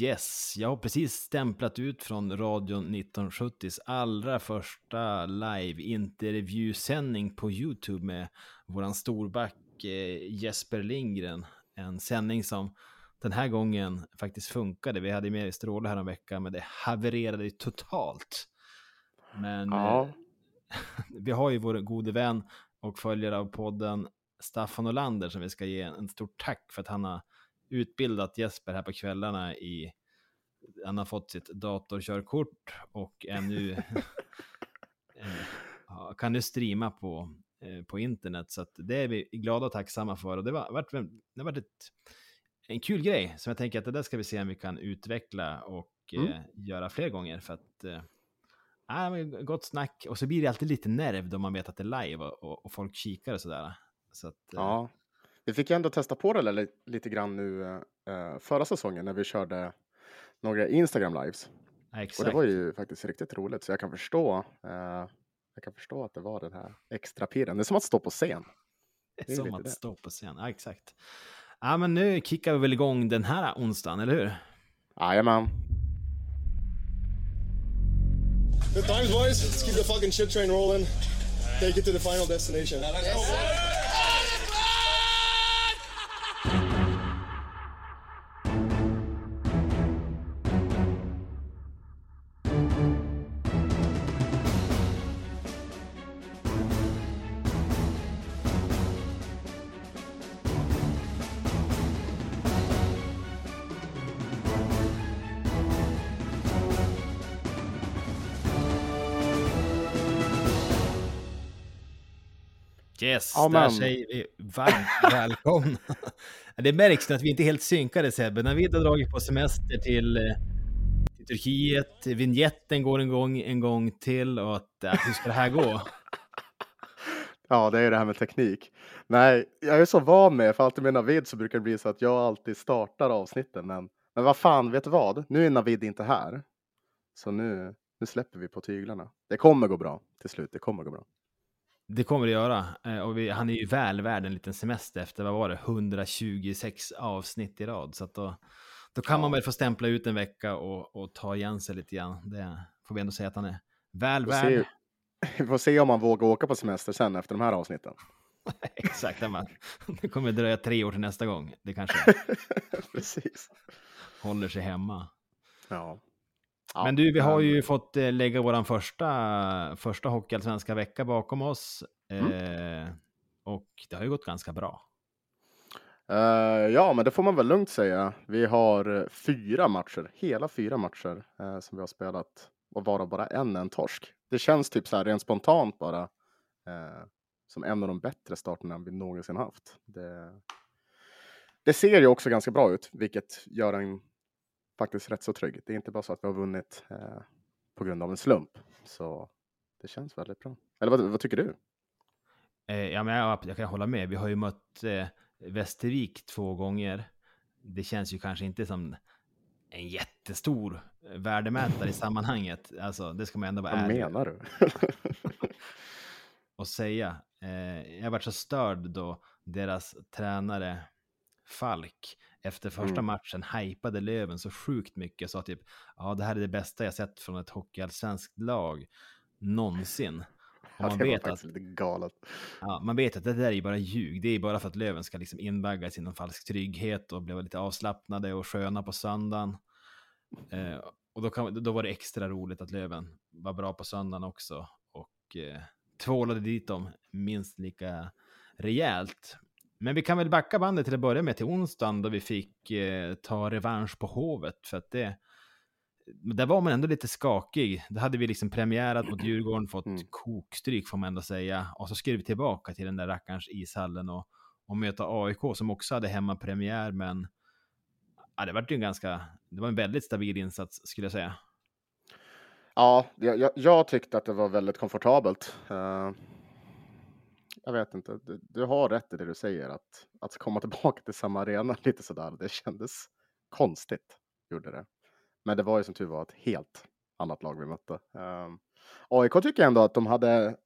Yes, jag har precis stämplat ut från radion 1970s allra första live-intervjusändning på YouTube med våran storback eh, Jesper Lindgren. En sändning som den här gången faktiskt funkade. Vi hade med Stråle här en vecka, men det havererade totalt. Men ja. eh, vi har ju vår gode vän och följare av podden Staffan Olander som vi ska ge en stort tack för att han har utbildat Jesper här på kvällarna i han har fått sitt datorkörkort och är nu eh, kan nu streama på, eh, på internet. Så det är vi glada och tacksamma för. Och det har varit, det varit ett, en kul grej som jag tänker att det där ska vi se om vi kan utveckla och mm. eh, göra fler gånger. För att eh, gott snack och så blir det alltid lite nerv då man vet att det är live och, och, och folk kikar och sådär. Så att, ja, vi fick ändå testa på det lite, lite grann nu eh, förra säsongen när vi körde några Instagram lives. Ja, och det var ju faktiskt riktigt roligt, så jag kan förstå. Eh, jag kan förstå att det var den här extra pirren. Det är som att stå på scen. Det är som att det. stå på scen, ja exakt. Ja, men nu kickar vi väl igång den här onsdagen, eller hur? Jajamän. Good times boys, let's keep the fucking shit train rolling. Take it to the final destination. Yes. Yes, ja, där säger vi varmt välkomna. det märks att vi inte är helt synkade Sebbe. När vi har dragit på semester till, eh, till Turkiet, vignetten går en gång, en gång till och att, att hur ska det här gå? Ja, det är det här med teknik. Nej, jag är så van med, för alltid med Navid så brukar det bli så att jag alltid startar avsnitten. Men, men vad fan, vet du vad? Nu är Navid inte här. Så nu, nu släpper vi på tyglarna. Det kommer gå bra till slut. Det kommer gå bra. Det kommer det göra. Eh, och vi, han är ju väl värd en liten semester efter, vad var det, 126 avsnitt i rad. Så då, då kan ja. man väl få stämpla ut en vecka och, och ta igen sig lite grann. Det får vi ändå säga att han är väl värd. Se, vi får se om han vågar åka på semester sen efter de här avsnitten. Exakt, man. det kommer dröja tre år till nästa gång. Det kanske Precis. håller sig hemma. Ja. Ja, men du, vi har ju fått eh, lägga vår första, första hockeyallsvenska vecka bakom oss. Mm. Eh, och det har ju gått ganska bra. Uh, ja, men det får man väl lugnt säga. Vi har fyra matcher, hela fyra matcher uh, som vi har spelat och varav bara en en torsk. Det känns typ så här rent spontant bara uh, som en av de bättre starterna vi någonsin haft. Det, det ser ju också ganska bra ut, vilket gör en faktiskt rätt så trygg. Det är inte bara så att vi har vunnit eh, på grund av en slump. Så det känns väldigt bra. Eller vad, vad tycker du? Eh, ja, men jag, jag, kan hålla med. Vi har ju mött eh, Västervik två gånger. Det känns ju kanske inte som en jättestor eh, värdemätare i sammanhanget. Alltså, det ska man ändå vara ärlig. Vad menar du? och säga. Eh, jag varit så störd då deras tränare Falk efter första mm. matchen hypade Löven så sjukt mycket. Sa typ, ja det här är det bästa jag sett från ett hockeyallsvenskt lag någonsin. Och man, vet att, galet. Ja, man vet att det där är ju bara ljug. Det är bara för att Löven ska liksom invaggas i någon falsk trygghet och bli lite avslappnade och sköna på söndagen. Eh, och då, kan, då var det extra roligt att Löven var bra på söndagen också. Och eh, tvålade dit dem minst lika rejält. Men vi kan väl backa bandet till att börja med till onsdagen då vi fick eh, ta revansch på Hovet. För att det, där var man ändå lite skakig. Då hade vi liksom premiärat mot Djurgården, fått mm. kokstryk får man ändå säga. Och så skrev vi tillbaka till den där rackarns ishallen och, och möta AIK som också hade hemmapremiär. Men ja, det var ju en ganska, det var en väldigt stabil insats skulle jag säga. Ja, jag, jag tyckte att det var väldigt komfortabelt. Uh jag vet inte, du, du, har rätt i det du säger att, att komma tillbaka till samma arena lite sådär, det kändes konstigt, gjorde det. Men det var ju som tur var ett helt annat lag vi mötte. Ehm, um, AIK tycker jag ändå att de hade,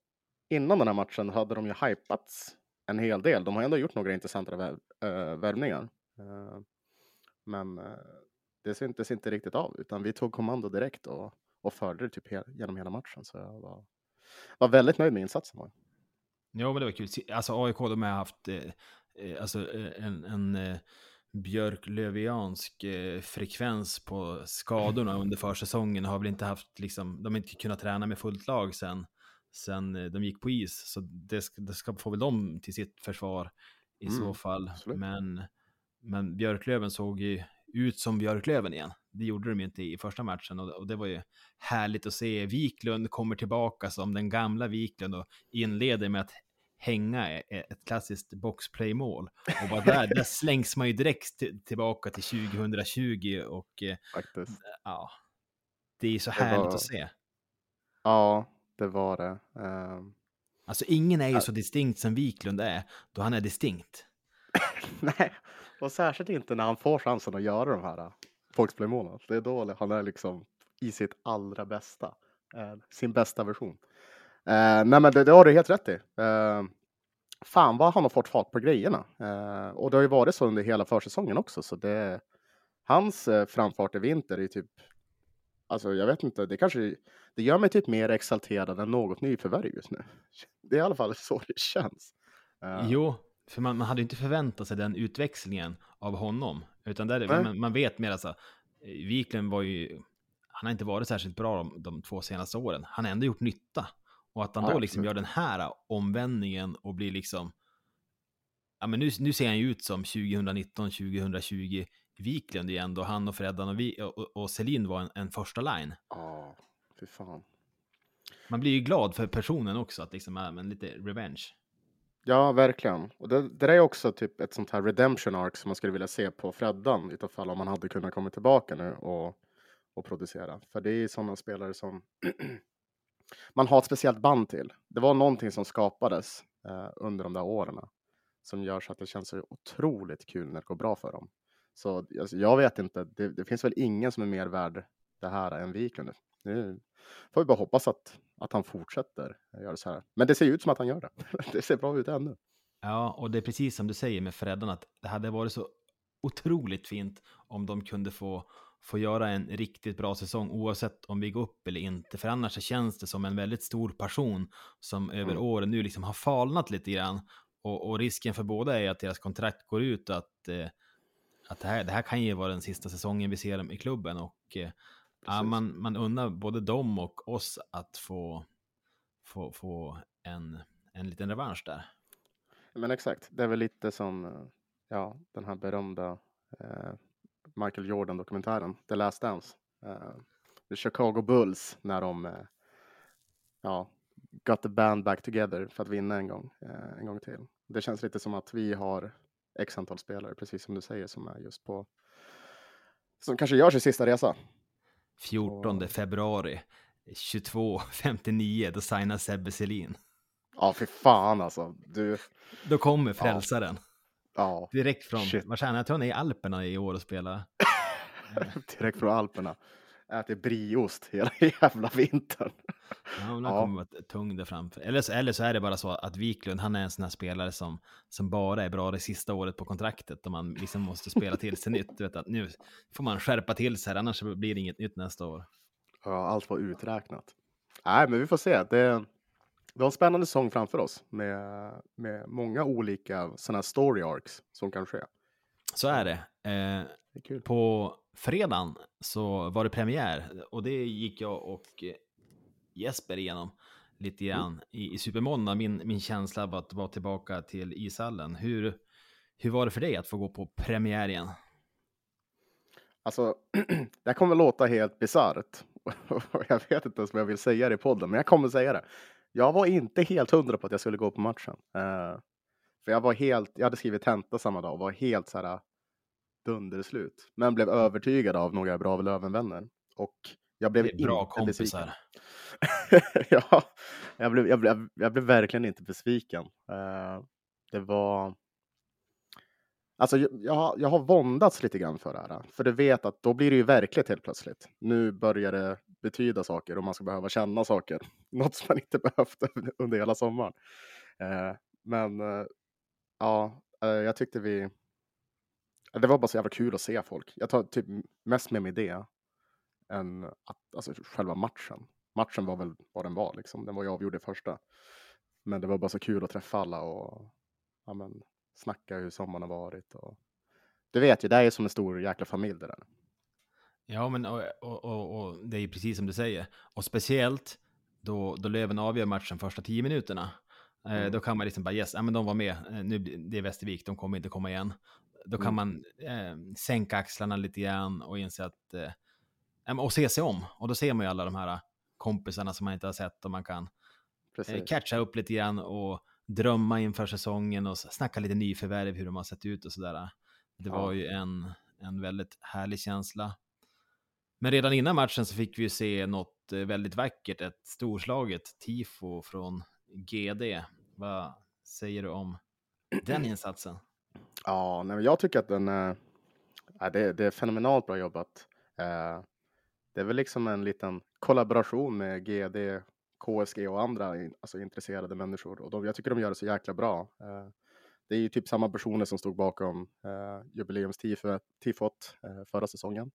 innan den här matchen hade de ju hypats en hel del. De har ändå gjort några intressanta värv, äh, eh, värvningar. Uh, men uh, det syntes inte riktigt av, utan vi tog kommando direkt och, och förde det typ he genom hela matchen. Så jag var, var väldigt nöjd med insatsen. Ja, men det var kul. Alltså AIK, de har haft eh, eh alltså, eh, en, en eh, björklöviansk eh, frekvens på skadorna under försäsongen. Har väl inte haft, liksom, de har inte kunnat träna med fullt lag sen, sen eh, de gick på is. Så det ska, det ska få väl dem till sitt försvar i mm, så fall. Men, men Björklöven såg ju ut som Björklöven igen. Det gjorde de ju inte i första matchen och, och det var ju härligt att se. Wiklund kommer tillbaka som den gamla Wiklund och inleder med att hänga ett klassiskt boxplay-mål. Och bara där, där slängs man ju direkt tillbaka till 2020 och eh, Faktiskt. ja, det är så härligt var... att se. Ja, det var det. Um... Alltså ingen är ju så distinkt som Wiklund är, då han är distinkt. Nej, och särskilt inte när han får chansen att göra de här boxplay-målen. Det är då han är liksom i sitt allra bästa, eh, sin bästa version. Eh, nej, men det, det har du helt rätt i. Eh, fan vad han har fått fart på grejerna. Eh, och det har ju varit så under hela försäsongen också, så det hans eh, framfart i vinter är typ Alltså jag vet inte, det kanske det gör mig typ mer exalterad än något nyförvärv just nu. Det är i alla fall så det känns. Uh. Jo, för man, man hade inte förväntat sig den utväxlingen av honom, utan där, man, man, vet mer alltså. Wiklund var ju, han har inte varit särskilt bra de, de två senaste åren. Han har ändå gjort nytta. Och att han ja, då liksom gör den här omvändningen och blir liksom... Ja, men nu, nu ser han ju ut som 2019, 2020 Wiklund igen då han och Freddan och, vi, och, och Selin var en, en första line. Ja, fy fan. Man blir ju glad för personen också, att liksom, är men lite revenge. Ja, verkligen. Och det, det är också typ ett sånt här redemption arc som man skulle vilja se på Freddan, i fall om man hade kunnat komma tillbaka nu och, och producera. För det är sådana spelare som man har ett speciellt band till. Det var någonting som skapades eh, under de där åren som gör så att det känns så otroligt kul när det går bra för dem. Så alltså, jag vet inte, det, det, finns väl ingen som är mer värd det här än Wiklund. Nu får vi bara hoppas att, att han fortsätter göra så här. Men det ser ut som att han gör det. Det ser bra ut ännu. Ja, och det är precis som du säger med Freddan, att det hade varit så otroligt fint om de kunde få få göra en riktigt bra säsong oavsett om vi går upp eller inte. För annars så känns det som en väldigt stor passion som över mm. åren nu liksom har falnat lite grann. Och, och, risken för båda är att deras kontrakt går ut att, eh, att det, här, det här kan ju vara den sista säsongen vi ser dem i klubben. Och eh, ja, man, man undrar både dem och oss att få, få, få en, en liten revansch där. Men exakt, det är väl lite som eh, ja, den här berömda eh, Michael Jordan-dokumentären, The Last Dance. Uh, the Chicago Bulls när de uh, ja, got the band back together för att vinna en gång, uh, en gång till. Det känns lite som att vi har x antal spelare, precis som du säger, som är just på som kanske gör sin sista resa. 14 Och... februari 22.59, då signar Sebbe Selin. Ja, för fan alltså. Du... Då kommer frälsaren. Ja. Direkt från, Shit. känner jag tror han är i Alperna i år och spelar. Direkt från Alperna. Äter brieost hela jävla vintern. Ja, men ja. kommer vara tung där framför. Eller så, eller så är det bara så att Wiklund, han är en sån här spelare som, som bara är bra det sista året på kontraktet och man liksom måste spela till sig nytt. Vet att nu får man skärpa till sig, annars blir det inget nytt nästa år. Ja, allt var uträknat. Nej, men vi får se. Det, vi har en spännande säsong framför oss med, med många olika sådana story arcs som kan ske. Så är det. Eh, det är på fredagen så var det premiär och det gick jag och Jesper igenom lite mm. grann mm. i, i Supermåndag. Min, min känsla av att vara tillbaka till ishallen. Hur, hur var det för dig att få gå på premiär igen? Alltså, det här kommer låta helt bisarrt. jag vet inte ens vad jag vill säga det i podden, men jag kommer säga det. Jag var inte helt hundra på att jag skulle gå på matchen. Uh, för jag var helt, jag hade skrivit tenta samma dag och var helt så här dunderslut. Men blev övertygad av några bra Lövenvänner. Och jag blev inte bra kompisar. ja, jag blev, jag, blev, jag blev verkligen inte besviken. Uh, det var... Alltså, jag, jag har våndats lite grann för det här. För du vet att då blir det ju verkligt helt plötsligt. Nu börjar det betyda saker och man ska behöva känna saker. Något som man inte behövt under hela sommaren. Eh, men eh, ja, eh, jag tyckte vi det var bara så jävla kul att se folk. Jag tar typ mest med mig det än att, alltså, själva matchen. Matchen var väl vad den var, liksom. den var ju avgjord i första. Men det var bara så kul att träffa alla och ja, men, snacka hur sommaren har varit. Och... Du vet ju, det är som en stor jäkla familj det där. Ja, men och, och, och, och det är ju precis som du säger. Och speciellt då, då Löven avgör matchen första tio minuterna. Eh, Mm. då kan man liksom bara yes, ja, men de var med. Eh, nu, det är Västervik, de kommer inte komma igen. Då kan Mm. man eh, sänka axlarna lite grann och inse att eh, och se sig om. Och då ser man ju alla de här kompisarna som man inte har sett och man kan catcha upp lite grann och drömma inför säsongen och snacka lite nyförvärv, hur de har sett ut och sådär. Det var ju en, en väldigt härlig känsla. Men redan innan matchen så fick vi ju se något eh, väldigt vackert, ett storslaget tifo från GD. Vad säger du om den insatsen? Ja, nej, jag tycker att den är, ja, det, det är fenomenalt bra jobbat. Eh, det är väl liksom en liten kollaboration med GD, KSG och andra alltså, intresserade människor. Och de, jag tycker de gör det så jäkla bra. Eh, det är ju typ samma personer som stod bakom eh, jubileumstifot eh, förra säsongen.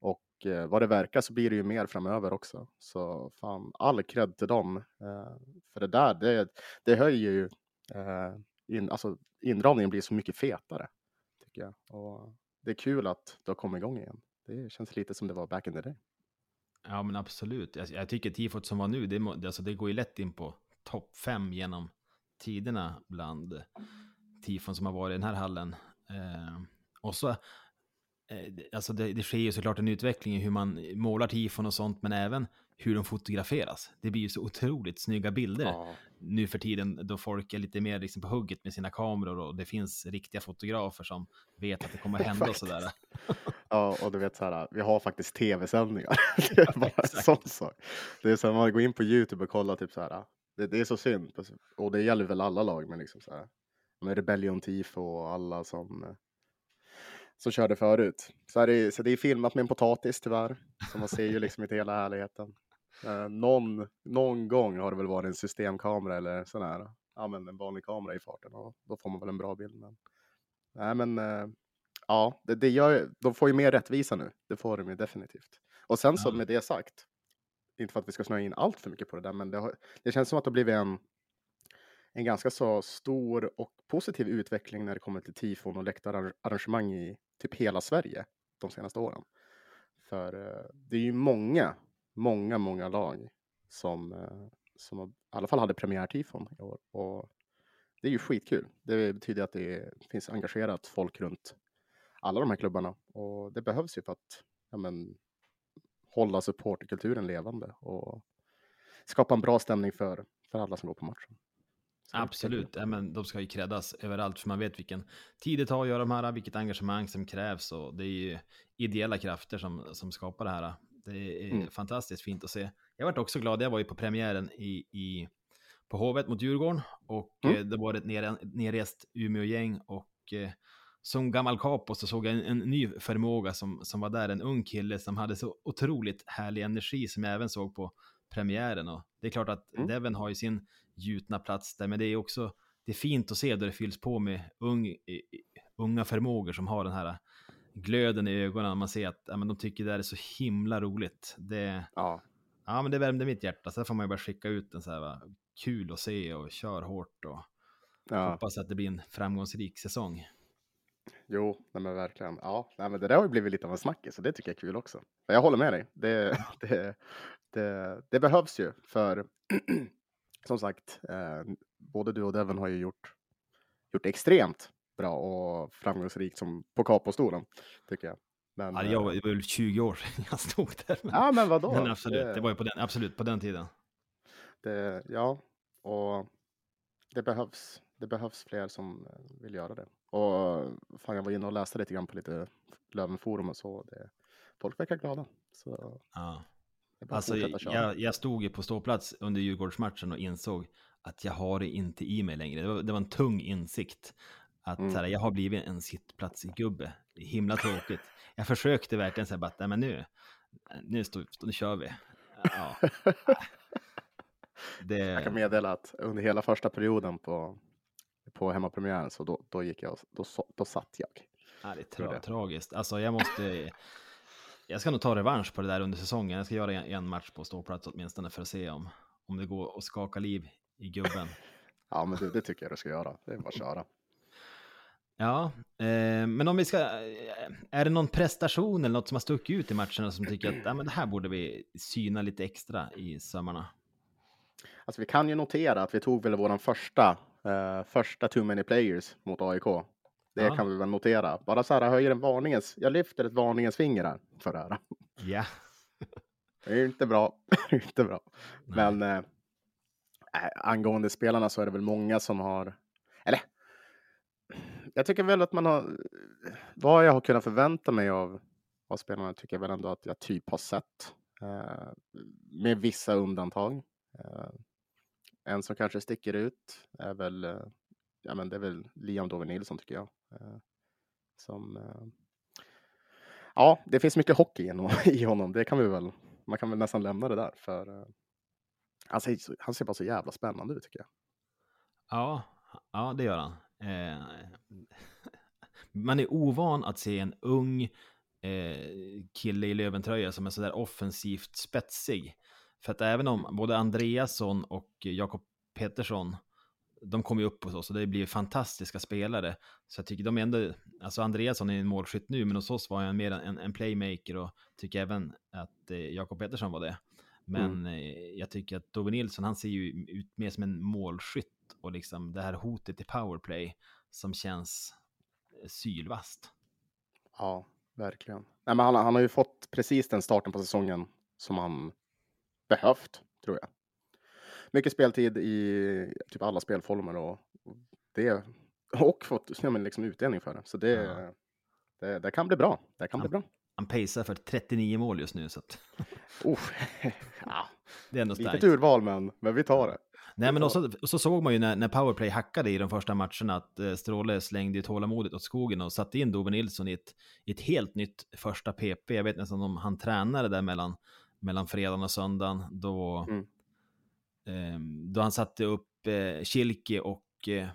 Och eh, vad det verkar så blir det ju mer framöver också. Så fan, all cred till dem. Eh, för det där, det, det höjer ju eh, in, alltså, inramningen blir så mycket fetare. Tycker jag. Och det är kul att det har kommit igång igen. Det känns lite som det var back in the day. Ja, men absolut. Jag, jag tycker tifot som var nu, det, alltså, det går ju lätt in på topp fem genom tiderna bland tifon som har varit i den här hallen. Eh, och så, eh, det- alltså det, det sker ju såklart en utveckling i hur man målar tifon och sånt, men även hur de fotograferas. Det blir ju så otroligt snygga bilder Ja, nu för tiden då folk är lite mer liksom på hugget med sina kameror och det finns riktiga fotografer som vet att det kommer hända och sådär. ja och du vet så här, vi har faktiskt tv-sändningar. det är bara en Exakt. sån sak. Det är så här, man går in på YouTube och kollar typ så här. Det, det är så synd. Och det gäller väl alla lag, men liksom så här. Med Rebellion Tifo och alla som, som körde förut. Så, är det, så det är filmat med en potatis tyvärr. Så man ser ju liksom inte hela härligheten. Eh, någon, någon gång har det väl varit en systemkamera eller sån här, ja men en vanlig kamera i farten och då får man väl en bra bild. Men, nej men, eh, ja, det, det gör, de får ju mer rättvisa nu. Det får de ju definitivt. Och sen så med det sagt, inte för att vi ska snöa in allt för mycket på det där, men det, har, det känns som att det har blivit en, en ganska så stor och positiv utveckling när det kommer till tifon och läktararrangemang i typ hela Sverige de senaste åren. För eh, det är ju många, många, många lag som, eh, som i alla fall hade premiärtifon i år. Och det är ju skitkul. Det betyder att det finns engagerat folk runt alla de här klubbarna. Och det behövs ju för att ja, men, hålla supporterkulturen levande och skapa en bra stämning för, för alla som går på matchen. Så Absolut, ja, men de ska ju creddas överallt för man vet vilken tid det tar att göra de här, vilket engagemang som krävs och det är ju ideella krafter som, som skapar det här. Det är Mm. fantastiskt fint att se. Jag varit också glad, jag var ju på premiären i, i, på Hovet mot Djurgården och Mm. eh, det var ett nerrest Umeå-gäng och eh, som gammal capo så såg jag en, en ny förmåga som, som var där, en ung kille som hade så otroligt härlig energi som jag även såg på premiären och det är klart att Mm. Devon har ju sin gjutna plats där, men det är också det är fint att se där det fylls på med ung, unga förmågor som har den här glöden i ögonen. Man ser att ja, men de tycker det är så himla roligt. Det, Ja, ja, men det värmde mitt hjärta, så får man ju bara skicka ut en så här, va, kul att se och kör hårt och ja. hoppas att det blir en framgångsrik säsong. Jo, nej men verkligen. Ja, nej men det där har ju blivit lite av en snackis och det tycker jag är kul också. Men jag håller med dig. Det, det, det, det behövs ju för som sagt, eh, både du och Devon har ju gjort, gjort extremt bra och framgångsrikt som på Capo-stolen, tycker jag. Men, Ja, eh, jag var, det var väl 20 år sedan jag stod där. Men, ja, men vadå? men absolut, Det- det var ju på den, absolut på den tiden. Det, ja, och det behövs. Det behövs fler som eh, vill göra det. Och fan, jag var inne och läste lite grann på lite Lövenforum och så. Det, folk verkar glada. Så Ja. Alltså, jag, jag stod ju på ståplats under Djurgårdsmatchen och insåg att jag har det inte i mig längre. Det var, det var en tung insikt. Att Mm. här, jag har blivit en sittplats i gubbe. Det är himla tråkigt. Jag försökte verkligen säga att nej, men nu, nu, stå, nu kör vi. Ja. Jag kan Det, meddela att under hela första perioden på, på hemmapremiären så då, då gick jag, då, då satt jag. Ja, det är tra det. tragiskt. Alltså jag måste... Jag ska nog ta revansch på det där under säsongen. Jag ska göra en, en match på ståplats åtminstone för att se om, om det går att skaka liv i gubben. Ja, men du, det tycker jag du ska göra. Det är bara att köra. Ja, eh, men om vi ska... eh, Är det någon prestation eller något som har stuckit ut i matcherna som tycker att ja, men det här borde vi syna lite extra i sömmarna? Alltså, vi kan ju notera att vi tog väl våran första, eh, första too many players mot AIK. Det Ja. kan vi väl notera. Bara så här höjer en varningens, jag lyfter ett varningens finger här för det här. Ja. Det är inte bra, Det är inte bra. Nej. Men eh, äh, angående spelarna så är det väl många som har, eller jag tycker väl att man har, vad jag har kunnat förvänta mig av, av spelarna tycker jag väl ändå att jag typ har sett. Eh, med vissa undantag. Eh, en som kanske sticker ut är väl, eh, ja men det är väl Liam Dover Nilsson tycker jag. Eh, som, eh, ja, det finns mycket hockey i honom, i honom, det kan vi väl, man kan väl nästan lämna det där för eh, han, ser, han ser bara så jävla spännande ut tycker jag. Ja, ja, det gör han. Eh, man är ovan att se en ung eh, kille i Löventröja som är sådär offensivt spetsig. För att även om både Andreasson och Jakob Pettersson, de kommer ju upp hos oss och det blir fantastiska spelare. Så jag tycker de ändå, alltså Andreasson är en målskytt nu, men hos oss var han mer en, en playmaker och tycker även att eh, Jakob Pettersson var det. Men eh, jag tycker att Dove Nilsson, han ser ju ut mer som en målskytt och liksom det här hotet i powerplay som känns eh, sylvast. Ja, verkligen. Nej, men han, han har ju fått precis den starten på säsongen som han behövt, tror jag. Mycket speltid i typ alla spelformer och det och fått ja, men liksom utdelning för det. Så det, Ja. det, det kan bli bra. Det kan bli bra. Han pacear för 39 mål just nu, så att Oh, ja, det är ändå litet starkt. urval, men, men vi tar det. Nej, men också, och så såg man ju när, när powerplay hackade i de första matcherna att eh, Stråle slängde tålamodet åt skogen och satte in Dove Nilsson i ett, ett helt nytt första PP. Jag vet nästan om han tränade där mellan, mellan fredagen och söndagen då, Mm. ehm, då han satte upp eh, Kilke och eh,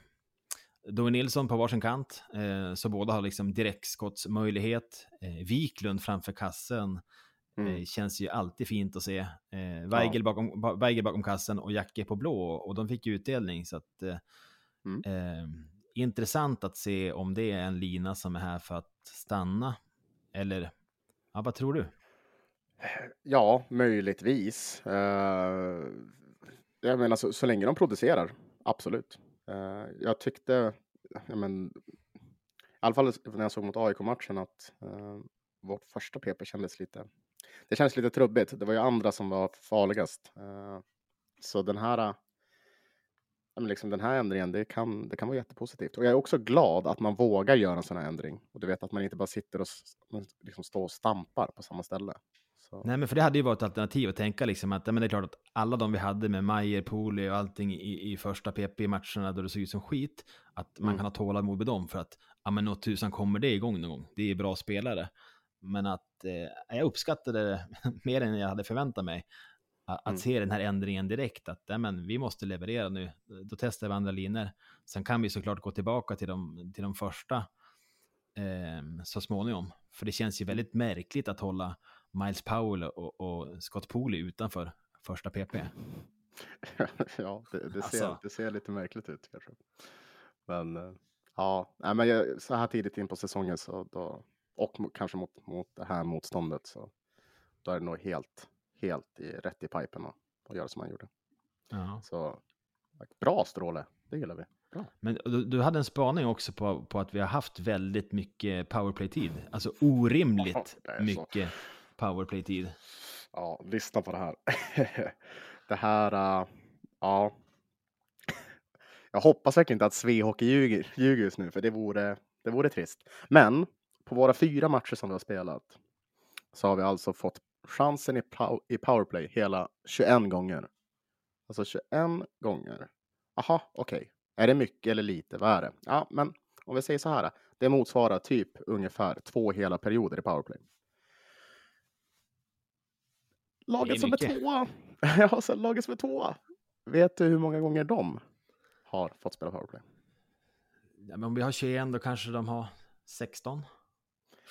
Dove Nilsson på varsin kant, eh, så båda har liksom direktskottsmöjlighet. Eh, Wiklund framför kassen Mm. Eh, känns ju alltid fint att se. Eh, Weigel, bakom, ba- Weigel bakom kassen och Jacke på blå och de fick ju utdelning. Så att, eh, Mm. eh, intressant att se om det är en lina som är här för att stanna. Eller, ja, vad tror du? Ja, möjligtvis. Uh, jag menar, så, så länge de producerar, absolut. Eh, jag tyckte, ja, men, i alla fall när jag såg mot AIK-matchen, att uh, vårt första PP kändes lite, det kändes lite trubbigt. Det var ju andra som var farligast. Eh, så den här, men liksom den här ändringen, det kan, det kan vara jättepositivt. Och jag är också glad att man vågar göra en sån här ändring. Och du vet att man inte bara sitter och liksom står och stampar på samma ställe. Så. Nej, men för det hade ju varit ett alternativ att tänka liksom att men det är klart att alla de vi hade med Majer, Poli och allting i, i första PP-matcherna då det såg ut som skit, att man Mm. kan ha tålamod med dem för att ja, men något tusan kommer det igång någon gång. Det är bra spelare. Men att eh, jag uppskattade det mer än jag hade förväntat mig. Att Mm. se den här ändringen direkt, att men vi måste leverera nu. Då testar vi andra linjer. Sen kan vi såklart gå tillbaka till de, till de första eh, så småningom. För det känns ju väldigt märkligt att hålla Miles Powell och, och Scott Pooley utanför första PP. ja, det, det, ser, Alltså. det ser lite märkligt ut kanske. Men eh, ja, nej, men jag, så här tidigt in på säsongen så då, och kanske mot, mot det här motståndet så då är det nog helt, helt i, rätt i pipen att, att göra som han gjorde. Ja. Så bra Stråle, det gillar vi. Men du, du hade en spaning också på, på att vi har haft väldigt mycket powerplay-tid. Alltså orimligt mycket powerplay-tid. Ja, lyssna på det här. det här, uh, ja. Jag hoppas verkligen inte att Svehockey ljuger, ljuger just nu, för det vore, det vore trist. Men på våra fyra matcher som vi har spelat så har vi alltså fått chansen i, pow- i powerplay hela 21 gånger. Alltså 21 gånger. Aha, okej. Är det mycket eller lite? Vad är det? Ja, men om vi säger så här. Det motsvarar typ ungefär två hela perioder i powerplay. Laget som är tvåa. Ja, så laget som är tvåa. Vet du hur många gånger de har fått spela powerplay? Ja, men om vi har 21 då kanske de har 16.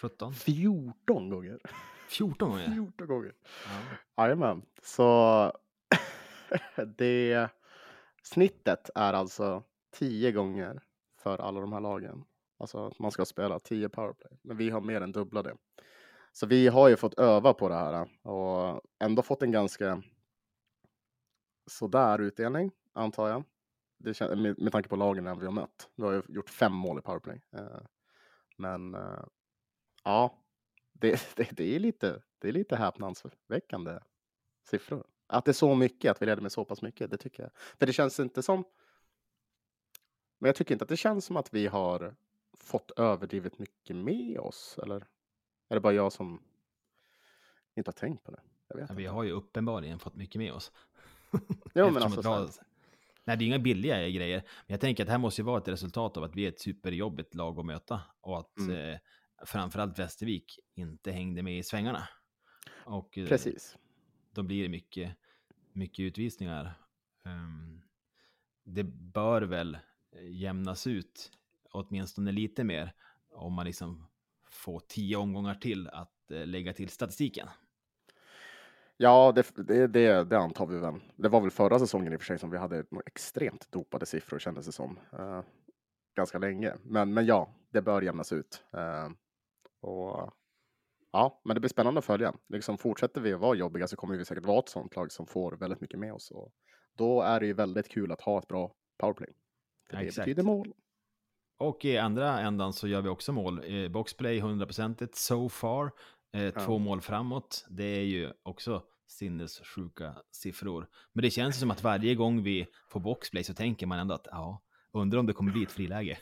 17? 14 gånger. 14 gånger? 14 gånger. Ja. Jajamän. Så det snittet är alltså 10 gånger för alla de här lagen. Alltså att man ska spela 10 powerplay. Men vi har mer än dubbla det. Så vi har ju fått öva på det här och ändå fått en ganska sådär utdelning, antar jag. Det med, med tanke på lagen vi har mött. Vi har ju gjort fem mål i powerplay. Eh, Men eh, ja, det, det, det, är lite, det är lite häpnadsväckande siffror. Att det är så mycket, att vi leder med så pass mycket, det tycker jag. För det känns inte som... Men jag tycker inte att det känns som att vi har fått överdrivet mycket med oss. Eller är det bara jag som inte har tänkt på det? Ja, vi har ju uppenbarligen fått mycket med oss. Jo, men alltså, har- Nej, det är inga billiga grejer. Men jag tänker att det här måste ju vara ett resultat av att vi är ett superjobbigt lag att möta. Och att Mm. eh, framförallt Västervik inte hängde med i svängarna. Och eh, Precis. då blir det mycket, mycket utvisningar. Ehm, det bör väl jämnas ut åtminstone lite mer om man liksom får tio omgångar till att eh, lägga till statistiken. Ja, det, det, det, det antar vi väl. Det var väl förra säsongen i och för sig som vi hade extremt dopade siffror kändes det som. Eh, ganska länge. Men, men ja, det bör jämnas ut. Eh, och ja, men det blir spännande att följa. Liksom fortsätter vi att vara jobbiga så kommer vi säkert vara ett sånt lag som får väldigt mycket med oss. Och då är det ju väldigt kul att ha ett bra powerplay. För Ja, det exakt. betyder mål. Och i andra ändan så gör vi också mål. Boxplay 100% so far. Eh, Två mål framåt. Det är ju också sinnessjuka siffror. Men det känns som att varje gång vi får boxplay så tänker man ändå att ja, undrar om det kommer bli ett friläge.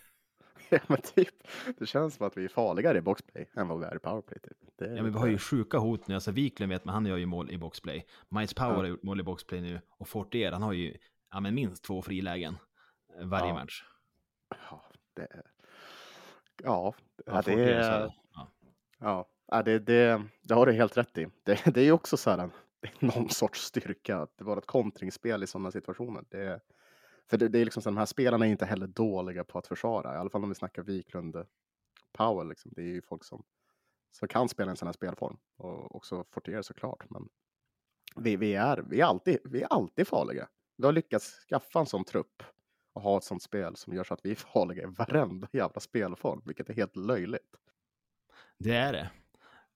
Ja, men typ, det känns som att vi är farligare i boxplay än vad vi är i powerplay. Typ. Det är Ja, men vi har ju sjuka hot nu. Alltså Wiklund vet man, han gör ju mål i boxplay. Miles Power Ja. har gjort mål i boxplay nu. Och Fortier, han har ju ja, men minst två frilägen eh, varje Ja. match. Ja, det är... Ja, ja, det är... ja. Ja, ja, det, det, det har du helt rätt i. Det, det är ju också så här, någon sorts styrka att det var ett kontringsspel i sådana situationer. Det, för det, det är liksom så, de här spelarna är inte heller dåliga på att försvara, i alla fall om vi snackar Wiklund Powell. Liksom. Det är ju folk som, som kan spela en sån här spelform och också Fortier såklart. Men vi, vi, är, vi, är alltid, vi är alltid farliga. Vi har lyckats skaffa en sån trupp och ha ett sånt spel som gör så att vi är farliga i varenda jävla spelform, vilket är helt löjligt. Det är det.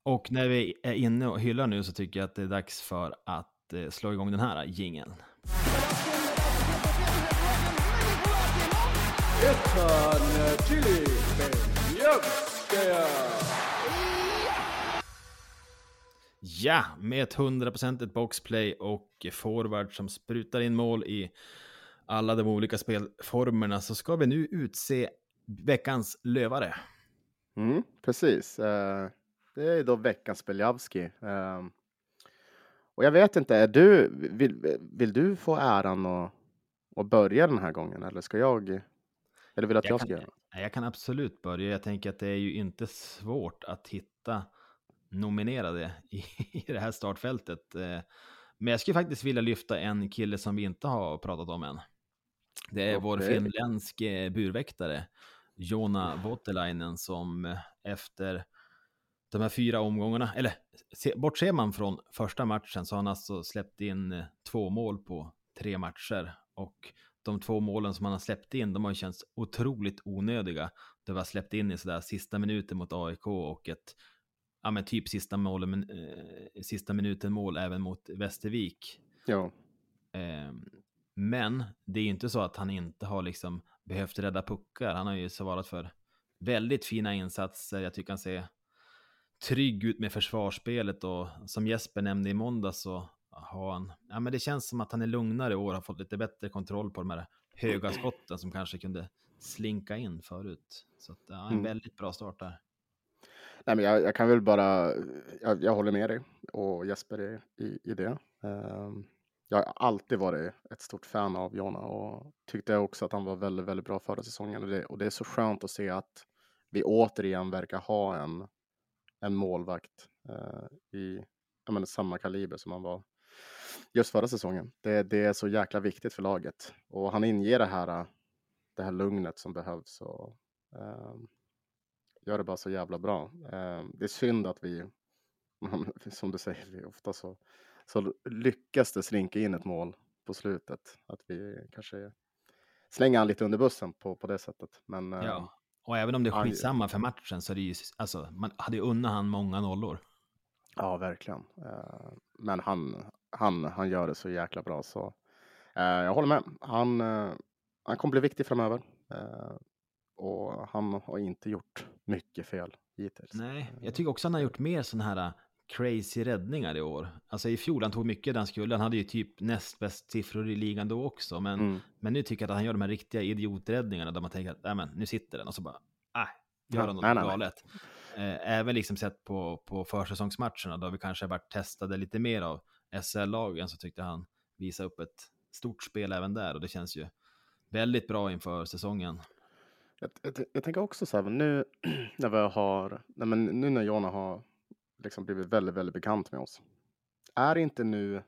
Och när vi är inne och hyllar nu så tycker jag att det är dags för att eh, slå igång den här jingeln. Ja, med ett 100% boxplay och forward som sprutar in mål i alla de olika spelformerna så ska vi nu utse veckans lövare. Mm, precis. Eh, det är då veckans Beljavski. Eh, och jag vet inte, är du, vill, vill du få äran att, att börja den här gången eller ska jag? Eller vill du att jag, Jag ska kan- göra det? Jag kan absolut börja. Jag tänker att det är ju inte svårt att hitta nominerade i, i det här startfältet. Eh, Men jag skulle faktiskt vilja lyfta en kille som vi inte har pratat om än. Det är vår Okej. finländske burväktare, Jona Voutilainen, som eh, efter de här fyra omgångarna, eller se, bortser man från första matchen så har han alltså släppt in eh, två mål på tre matcher. Och de två målen som han har släppt in, de har ju känts otroligt onödiga. Det var släppt in i sådär sista minuten mot AIK och ett, ja men typ sista, mål, men, eh, sista minuten mål även mot Västervik. Ja, Eh, men det är ju inte så att han inte har liksom behövt rädda puckar. Han har ju svarat för väldigt fina insatser. Jag tycker han ser trygg ut med försvarsspelet och som Jesper nämnde i måndag så har han, ja men det känns som att han är lugnare i år, har fått lite bättre kontroll på de här höga skotten som kanske kunde slinka in förut. Så att, ja, en Mm. väldigt bra start där. Nej, men jag, jag kan väl bara, jag, jag håller med dig och Jesper i, i, i det. Ehm, jag har alltid varit ett stort fan av Jona och tyckte också att han var väldigt, väldigt bra förra säsongen. Och det, och det är så skönt att se att vi återigen verkar ha en, en målvakt eh, i menar, samma kaliber som han var just förra säsongen. Det, det är så jäkla viktigt för laget och han inger det här, det här lugnet som behövs. Och, ehm, gör det bara så jävla bra. Eh, det är synd att vi, som du säger, vi ofta så, så lyckas det slinka in ett mål på slutet. Att vi kanske slänger han lite under bussen på, på det sättet. Men, eh, Ja, och även om det är skitsamma för matchen så är det ju, alltså, man hade ju unnat han många nollor. Ja, verkligen. Eh, Men han, han, han gör det så jäkla bra så eh, jag håller med. Han, eh, han kommer bli viktig framöver. Eh, Och han har inte gjort mycket fel hittills. Nej, jag tycker också han har gjort mer sådana här uh, crazy räddningar i år. Alltså i fjol, han tog mycket han skulle. Han hade ju typ näst bäst siffror i ligan då också. Men, Mm. men nu tycker jag att han gör de här riktiga idioträddningarna där man tänker att, nej men, nu sitter den och så bara, äh, gör han något Nej, nej, nej. galet. Eh, Även liksom sett på, på försäsongsmatcherna då vi kanske varit testade lite mer av SL-lagen så tyckte han visa upp ett stort spel även där och det känns ju väldigt bra inför säsongen. Jag, jag, jag tänker också så här, nu när vi har, nej men nu när Jonna har liksom blivit väldigt, väldigt bekant med oss. Är inte nu,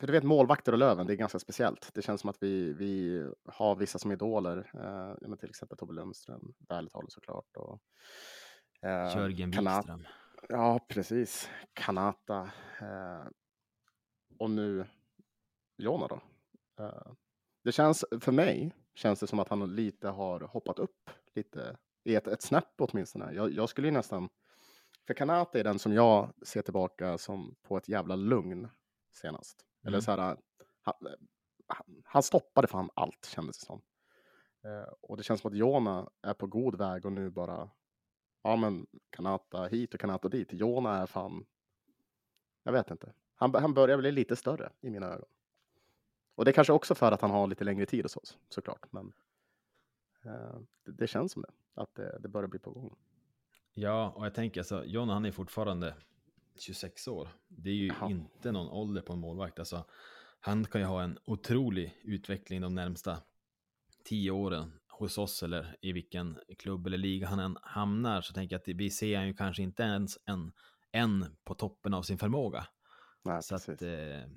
för du vet målvakter och Löven, det är ganska speciellt. Det känns som att vi, vi har vissa som idoler, eh, till exempel Tobbe Lundström, vältalig såklart. Och, eh, Jörgen Kanat- Wikström. Ja, precis. Kanata. Eh, och nu Jona då. Eh, det känns, för mig, känns det som att han lite har hoppat upp lite i ett, ett snäpp åtminstone. Jag, jag skulle ju nästan, för Kanata är den som jag ser tillbaka som på ett jävla lugn senast. Eller Mm. så här, han, han, han stoppade fan allt kändes det som. Eh, och det känns som att Jona är på god väg och nu bara ja men Kanata hit och Kanata dit. Jona är fan, jag vet inte. Han, han börjar bli lite större i mina ögon. Och det är kanske också för att han har lite längre tid hos oss såklart. Men eh, det, det känns som det, att det, det börjar bli på gång. Ja, och jag tänker alltså, John han är fortfarande 26 år. Det är ju Jaha. inte någon ålder på en målvakt. Alltså, han kan ju ha en otrolig utveckling de närmsta tio åren hos oss eller i vilken klubb eller liga han än hamnar. Så tänker jag att vi ser han ju kanske inte ens en, en på toppen av sin förmåga. Nej, Så precis. att, eh,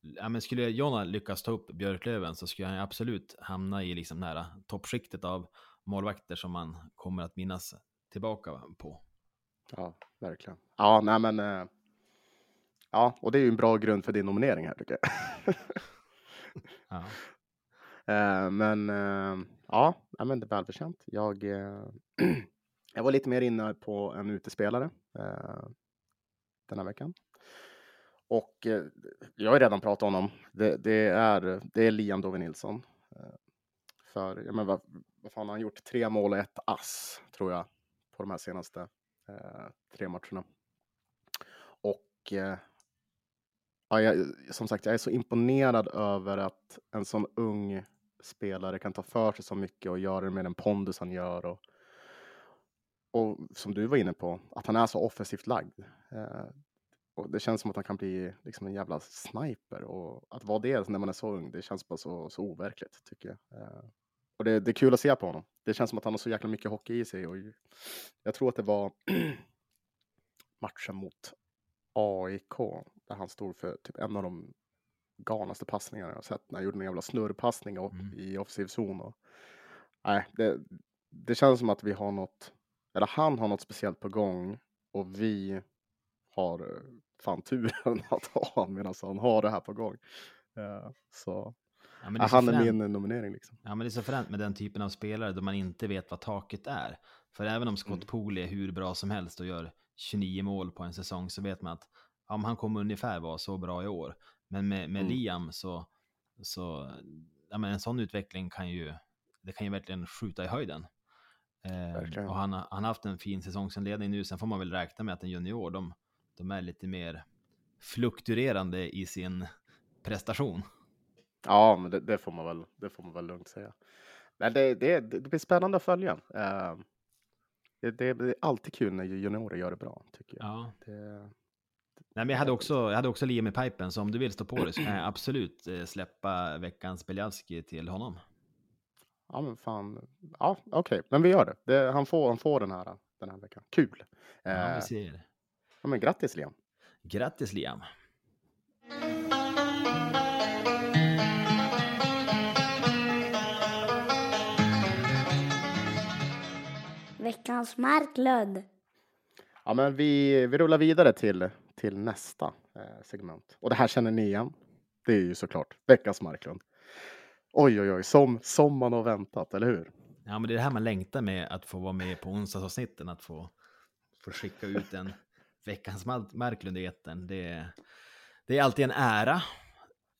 ja, men skulle Jonna lyckas ta upp Björklöven så skulle han absolut hamna i liksom nära toppskiktet av målvakter som man kommer att minnas tillbaka på. Ja, verkligen. Ja, nej men. Eh, ja, och det är ju en bra grund för din nominering här tycker jag. Ja. Eh, men eh, ja, men det är välförtjänt. Jag, eh, jag var lite mer inne på en utespelare eh, den här veckan. Och jag har redan pratat om honom. Det, det, är, det är Liam Dove Nilsson. För, ja, men vad, vad fan har han gjort? Tre mål och ett ass, tror jag, på de här senaste tre matcherna. Och ja, jag, som sagt, jag är så imponerad över att en sån ung spelare kan ta för sig så mycket och göra det med den pondus han gör. Och, och som du var inne på, att han är så offensivt lagd. Eh, och det känns som att han kan bli liksom en jävla sniper. Och att vara det när man är så ung, det känns bara så, så overkligt tycker jag. Eh, och det, det är kul att se på honom. Det känns som att han har så jäkla mycket hockey i sig. Och jag tror att det var matchen mot AIK där han stod för typ en av de galnaste passningarna jag har sett. När han gjorde en jävla snurrpassning Mm. i offensiv zon. Och, nej, det, det känns som att vi har något, eller han har något speciellt på gång och vi har eh, fan turen att ha honom medan han har det här på gång. Eh, så Ja, är han är fränt. min nominering liksom. Ja, men det är så fränt med den typen av spelare då man inte vet vad taket är. För även om Scott Mm. Poole är hur bra som helst och gör 29 mål på en säsong så vet man att ja, han kommer ungefär vara så bra i år. Men med, med Mm. Liam så, så ja, men en sån utveckling kan ju, det kan ju verkligen skjuta i höjden. Eh, och han, han har haft en fin säsongsinledning nu, sen får man väl räkna med att en junior, de, de är lite mer fluktuerande i sin prestation. Ja, men det, det, får man väl, det får man väl lugnt säga. Men det, det, det blir spännande att följa. Eh, det, är alltid kul när juniorer gör det bra, tycker jag. Ja. Det, Nej, men jag hade också, jag hade också Liam i pipen, så om du vill stå på det så kan jag absolut eh, släppa veckans Beljavski till honom. ja, men fan. Ja, okej, men vi gör det. det han, får, han får den här den här veckan. Kul! Ja, Eh, vi ser. ja, men grattis Liam! Grattis Liam! Veckans Marklund. Ja, men vi, vi rullar vidare till, till nästa eh, segment. Och det här känner ni igen. Det är ju såklart veckans Marklund. Oj, oj, oj, som, som man har väntat, eller hur? Ja, men det är det här man längtar med att få vara med på onsdagsavsnitten, att få, få skicka ut en veckans Marklund i etern. Det, det är alltid en ära.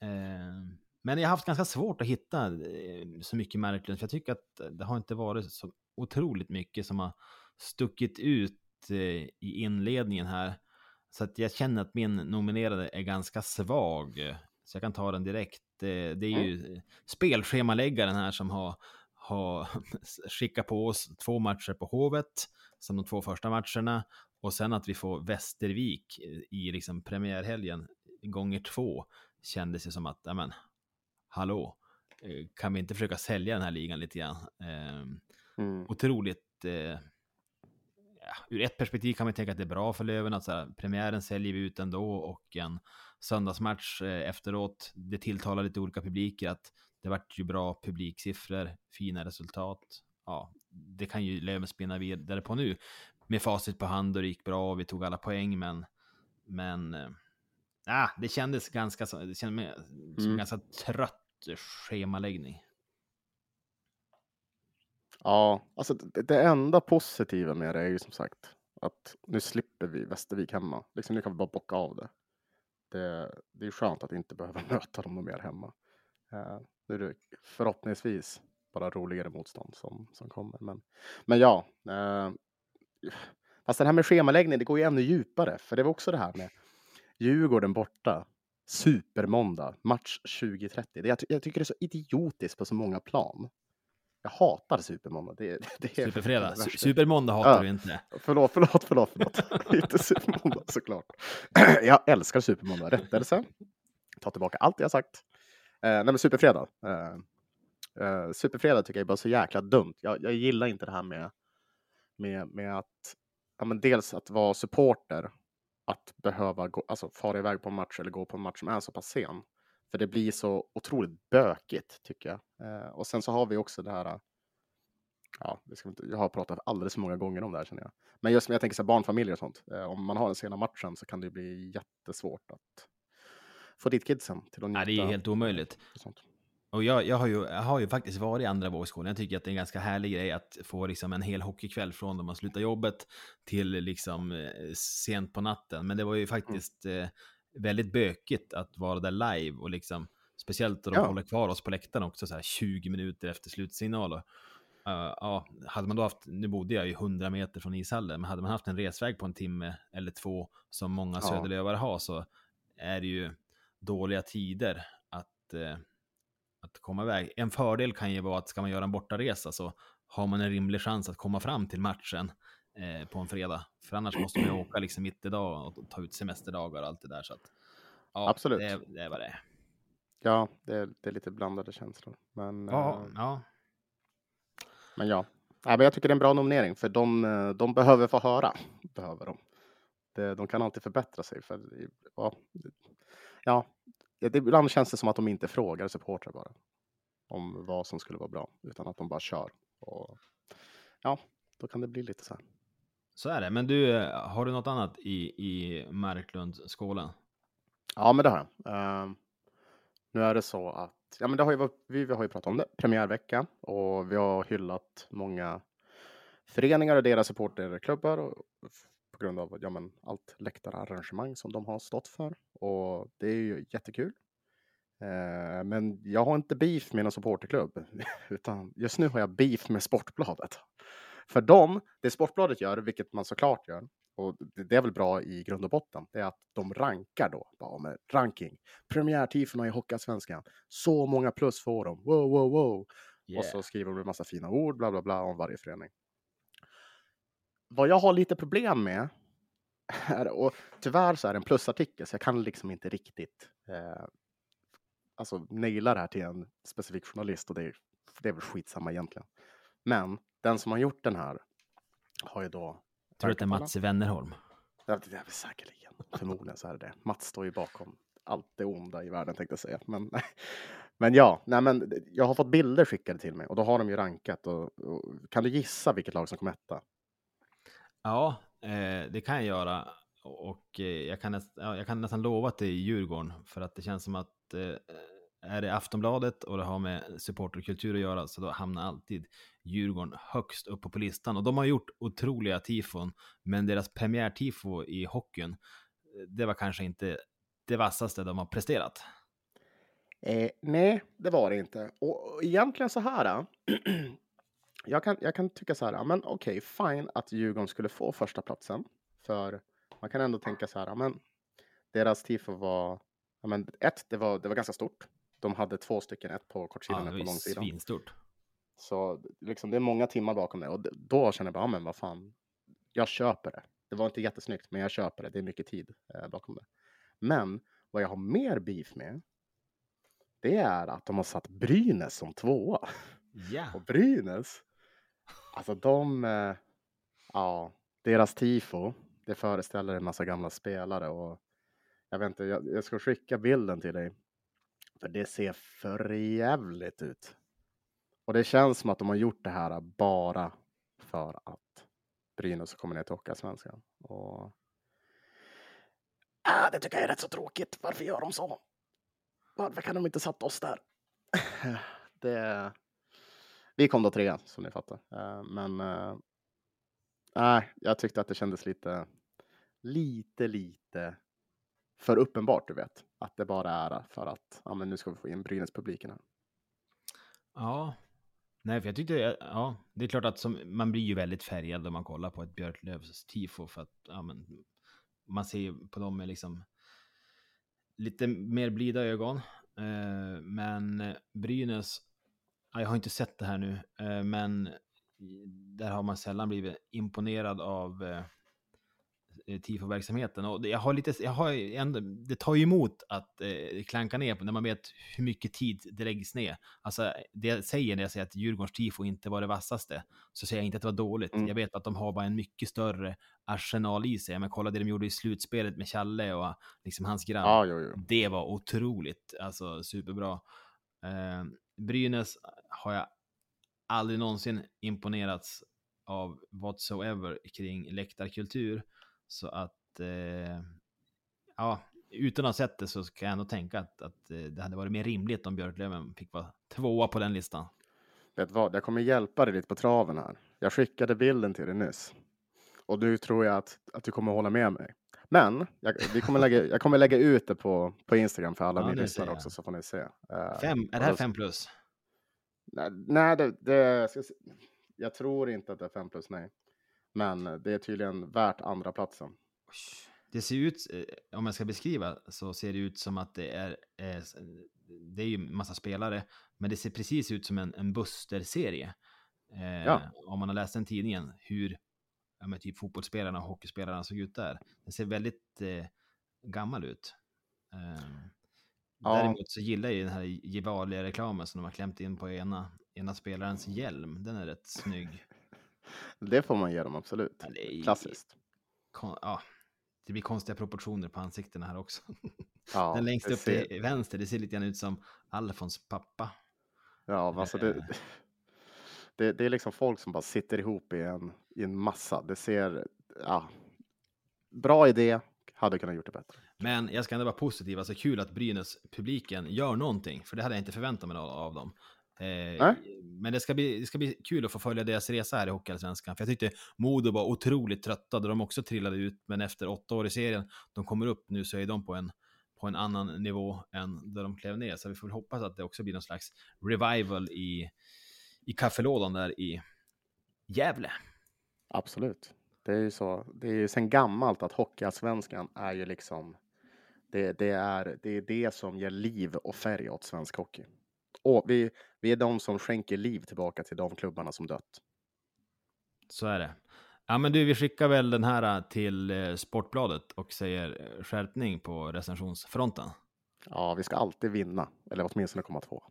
Eh, men jag har haft ganska svårt att hitta eh, så mycket Marklund, för jag tycker att det har inte varit så otroligt mycket som har stuckit ut eh, i inledningen här. Så att jag känner att min nominerade är ganska svag. Så jag kan ta den direkt. Det, det är ju mm. spelschemaläggaren här som har, har skickat på oss två matcher på Hovet som de två första matcherna och sen att vi får Västervik i liksom premiärhelgen gånger två kändes det som att, ja men, hallå, eh, kan vi inte försöka sälja den här ligan lite grann? Mm. Otroligt, eh, ja, ur ett perspektiv kan man tänka att det är bra för Löven att så här, premiären säljer vi ut ändå och en söndagsmatch eh, efteråt, det tilltalar lite olika publiker att det vart ju bra publiksiffror, fina resultat. Ja, det kan ju Löven spinna vidare på nu med facit på hand och det gick bra och vi tog alla poäng, men men äh, det kändes ganska det kändes som mm. ganska trött schemaläggning. Ja, alltså det, det enda positiva med det är ju som sagt att nu slipper vi Västervik hemma. Liksom, nu kan vi bara bocka av det. Det, det är skönt att inte behöva möta dem mer hemma. Uh, nu är det förhoppningsvis bara roligare motstånd som, som kommer. Men, men ja, uh, fast det här med schemaläggning, det går ju ännu djupare. För det var också det här med Djurgården borta, supermåndag, match 2030. Det, jag, jag tycker det är så idiotiskt på så många plan. Jag hatar supermåndag. Det, det är Superfredag. Supermåndag hatar ja. du inte. Förlåt, förlåt, förlåt. förlåt. inte supermåndag såklart. jag älskar supermåndag. Rättelse. Ta tillbaka allt jag sagt. Eh, nej, men superfredag. Eh, eh, superfredag tycker jag är bara så jäkla dumt. Jag, jag gillar inte det här med, med, med att ja, men dels att vara supporter. Att behöva gå, alltså, fara iväg på en match eller gå på en match som är så pass sen. För det blir så otroligt bökigt tycker jag. Eh, och sen så har vi också det här. Ja, det ska inte, jag har pratat alldeles för många gånger om det här känner jag. Men just med jag tänker så barnfamiljer och sånt. Eh, om man har den sena matchen så kan det bli jättesvårt att få dit kidsen till att njuta. Nej, det är helt omöjligt. Och jag, jag, har ju, jag har ju faktiskt varit i andra vågskålen. Jag tycker att det är en ganska härlig grej att få liksom en hel hockeykväll från då man slutar jobbet till liksom eh, sent på natten. Men det var ju mm. faktiskt mm. eh, väldigt bökigt att vara där live och liksom speciellt då de ja. håller kvar oss på läktaren också så här 20 minuter efter slutsignal. Och, uh, ja, hade man då haft, nu bodde jag ju 100 meter från ishallen, men hade man haft en resväg på en timme eller två som många ja. söderlövare har så är det ju dåliga tider att, uh, att komma iväg. En fördel kan ju vara att ska man göra en bortaresa så har man en rimlig chans att komma fram till matchen eh, på en fredag. För annars måste man ju åka liksom mitt i dag och ta ut semesterdagar och allt det där. Så att, ja, Absolut. Det, det är vad det är. Ja, det är, det är lite blandade känslor. Men, ja, eh, ja. men ja. ja men jag tycker det är en bra nominering för de, eh, de behöver få höra. Behöver de. Det, de kan alltid förbättra sig. För, ja, ja, det, ibland känns det som att de inte frågar supportrar bara om vad som skulle vara bra, utan att de bara kör. Och, ja, då kan det bli lite så här. Så är det. Men du, har du något annat i, i Marklundsskålen? Ja, men det har jag. Uh, nu är det så att, ja men det har ju, vi, vi har ju pratat om det, premiärvecka och vi har hyllat många föreningar och deras supporterklubbar och, på grund av ja, men, allt läktararrangemang som de har stått för. Och det är ju jättekul. Eh, men jag har inte beef med någon supporterklubb, utan just nu har jag beef med Sportbladet. För dem, det Sportbladet gör, vilket man såklart gör, och det är väl bra i grund och botten, det är att de rankar då, bara med ranking. Premiärtifona i Hockeyallsvenskan, så många plus får de, wow, wow, wow. Yeah. Och så skriver de en massa fina ord, bla, bla, bla, om varje förening. Vad jag har lite problem med, är, och tyvärr så är det en plusartikel, så jag kan liksom inte riktigt eh, alltså naila det här till en specifik journalist och det är, det är väl skitsamma egentligen. Men den som har gjort den här har ju då... Tror du att det är Mats Wennerholm? Det är säkerligen. Förmodligen så är det det. Mats står ju bakom allt det onda i världen tänkte jag säga. Men, men ja, nej, men jag har fått bilder skickade till mig och då har de ju rankat. Och, och kan du gissa vilket lag som kom etta? Ja, eh, det kan jag göra. Och eh, jag, kan ja, jag kan nästan lova att det är Djurgården. För att det känns som att eh, är det Aftonbladet och det har med supporterkultur att göra så då hamnar alltid Djurgården högst uppe på listan. Och de har gjort otroliga tifon, men deras premiärtifo i hockeyn, det var kanske inte det vassaste de har presterat. Eh, nej, det var det inte. Och, och egentligen så här. Äh, jag, kan, jag kan tycka så här, äh, men okej, okay, fine att Djurgården skulle få första platsen. För man kan ändå tänka så här, äh, men deras tifo var, men ett, det var, det var ganska stort. De hade två stycken, ett på kortsidan och ja, ett på långsidan. Svinstort. Så liksom, det är många timmar bakom det och då känner jag bara, ja, men vad fan, jag köper det. Det var inte jättesnyggt, men jag köper det. Det är mycket tid eh, bakom det. Men vad jag har mer beef med, det är att de har satt Brynäs som tvåa. Ja. Och Brynäs, alltså de, eh, ja, deras tifo, det föreställer en massa gamla spelare och jag vet inte, jag, jag ska skicka bilden till dig. För det ser för jävligt ut. Och det känns som att de har gjort det här bara för att Brynäs kommer ner till Hockeyallsvenskan. Och... Äh, det tycker jag är rätt så tråkigt. Varför gör de så? Varför kan de inte satt oss där? det... Vi kom då trea, som ni fattar. Eh, men eh, jag tyckte att det kändes lite, lite, lite för uppenbart, du vet. Att det bara är för att ja, men nu ska vi få in Brynäs-publiken här. Ja, nej, för jag tyckte, ja, det är klart att som, man blir ju väldigt färgad om man kollar på ett Björklövs tifo för att ja, men, man ser på dem med liksom lite mer blida ögon. Eh, men Brynäs, ja, jag har inte sett det här nu, eh, men där har man sällan blivit imponerad av eh, tifo-verksamheten. Och jag har lite, jag har ändå, det tar ju emot att eh, klanka ner på när man vet hur mycket tid det läggs ner. Alltså, det jag säger när jag säger att Djurgårdens tifo inte var det vassaste, så säger jag inte att det var dåligt. Mm. Jag vet att de har bara en mycket större arsenal i sig. Men kolla det de gjorde i slutspelet med Challe och liksom hans grabb. Ah, jo, jo. Det var otroligt, alltså superbra. Eh, Brynäs har jag aldrig någonsin imponerats av whatsoever kring läktarkultur. Så att, eh, ja, utan att ha sett det så kan jag ändå tänka att, att eh, det hade varit mer rimligt om Björklöven fick vara tvåa på den listan. Vet vad, jag kommer hjälpa dig lite på traven här. Jag skickade bilden till dig nyss. Och nu tror jag att, att du kommer hålla med mig. Men jag, vi kommer lägga, jag kommer lägga ut det på, på Instagram för alla ja, mina lyssnare också så får ni se. Uh, fem, är det här fem plus? Nej, nej det, det, jag tror inte att det är fem plus, nej. Men det är tydligen värt andra platsen. Det ser ut, eh, om jag ska beskriva, så ser det ut som att det är, eh, det är ju massa spelare, men det ser precis ut som en, en Buster-serie. Eh, ja. Om man har läst den tidningen, hur ja, men typ fotbollsspelarna och hockeyspelarna såg ut där. Det ser väldigt eh, gammal ut. Eh, ja. Däremot så gillar jag den här Gevalia-reklamen som de har klämt in på ena, ena spelarens hjälm. Den är rätt snygg. Det får man ge dem absolut. Ja. Klassiskt. Kon... Ja, det blir konstiga proportioner på ansiktena här också. Ja, Den längst upp ser... till vänster, det ser lite grann ut som Alfons pappa. Ja, alltså det, eh. det, det, är liksom folk som bara sitter ihop i en, i en massa. Det ser, ja, bra idé, hade kunnat gjort det bättre. Men jag ska ändå vara positiv, alltså kul att Brynäs publiken gör någonting, för det hade jag inte förväntat mig av dem. Eh, men det ska, bli, det ska bli kul att få följa deras resa här i Hockeyallsvenskan. För jag tyckte Modo var otroligt trötta då de också trillade ut. Men efter åtta år i serien, de kommer upp nu så är de på en, på en annan nivå än där de klev ner. Så vi får hoppas att det också blir någon slags revival i, i kaffelådan där i Gävle. Absolut. Det är ju så. Det är ju sen gammalt att Hockeyallsvenskan är ju liksom det, det, är, det är det som ger liv och färg åt svensk hockey. Och vi, vi är de som skänker liv tillbaka till de klubbarna som dött. Så är det. Ja, men du, vi skickar väl den här äh, till äh, Sportbladet och säger äh, skärpning på recensionsfronten. Ja, vi ska alltid vinna, eller åtminstone komma två.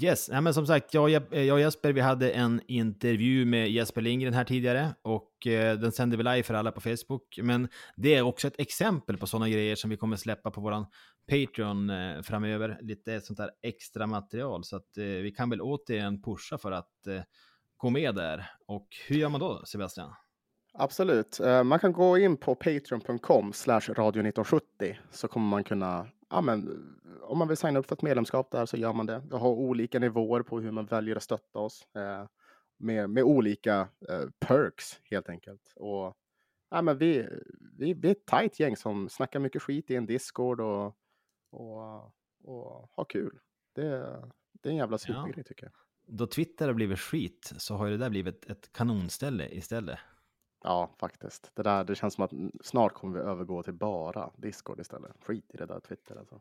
Yes, ja, men som sagt, jag, eh, jag och Jesper, vi hade en intervju med Jesper Lindgren här tidigare och eh, den sänder vi live för alla på Facebook. Men det är också ett exempel på sådana grejer som vi kommer släppa på våran Patreon eh, framöver. Lite sånt där extra material så att eh, vi kan väl återigen pusha för att eh, gå med där. Och hur gör man då, Sebastian? Absolut. Eh, man kan gå in på patreon.com slash radio 1970 så kommer man kunna ja, men, om man vill signa upp för ett medlemskap där så gör man det. Vi har olika nivåer på hur man väljer att stötta oss eh, med, med olika eh, perks helt enkelt. Och, ja, men vi, vi, vi är ett tajt gäng som snackar mycket skit i en Discord och, och, och har kul. Det, det är en jävla supergrej ja. tycker jag. Då Twitter har blivit skit så har ju det där blivit ett kanonställe istället. Ja, faktiskt. Det, där, det känns som att snart kommer vi övergå till bara Discord istället. Skit i det där Twitter alltså.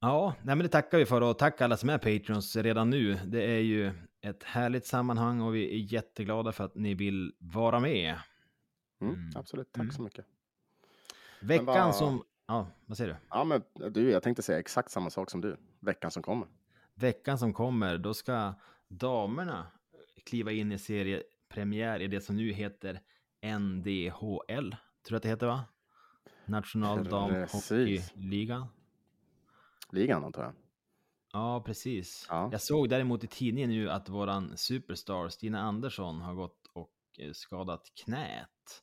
Ja, nej men det tackar vi för och tack alla som är Patreons redan nu. Det är ju ett härligt sammanhang och vi är jätteglada för att ni vill vara med. Mm, mm. Absolut, tack mm. så mycket. Veckan vad... som... Ja, vad säger du? Ja, men du, jag tänkte säga exakt samma sak som du. Veckan som kommer. Veckan som kommer, då ska damerna kliva in i serie premiär i det som nu heter NDHL. Tror du att det heter va? National Damhockeyligan. Ligan antar jag. Ja, precis. Ja. Jag såg däremot i tidningen nu att våran superstar Stina Andersson har gått och eh, skadat knät.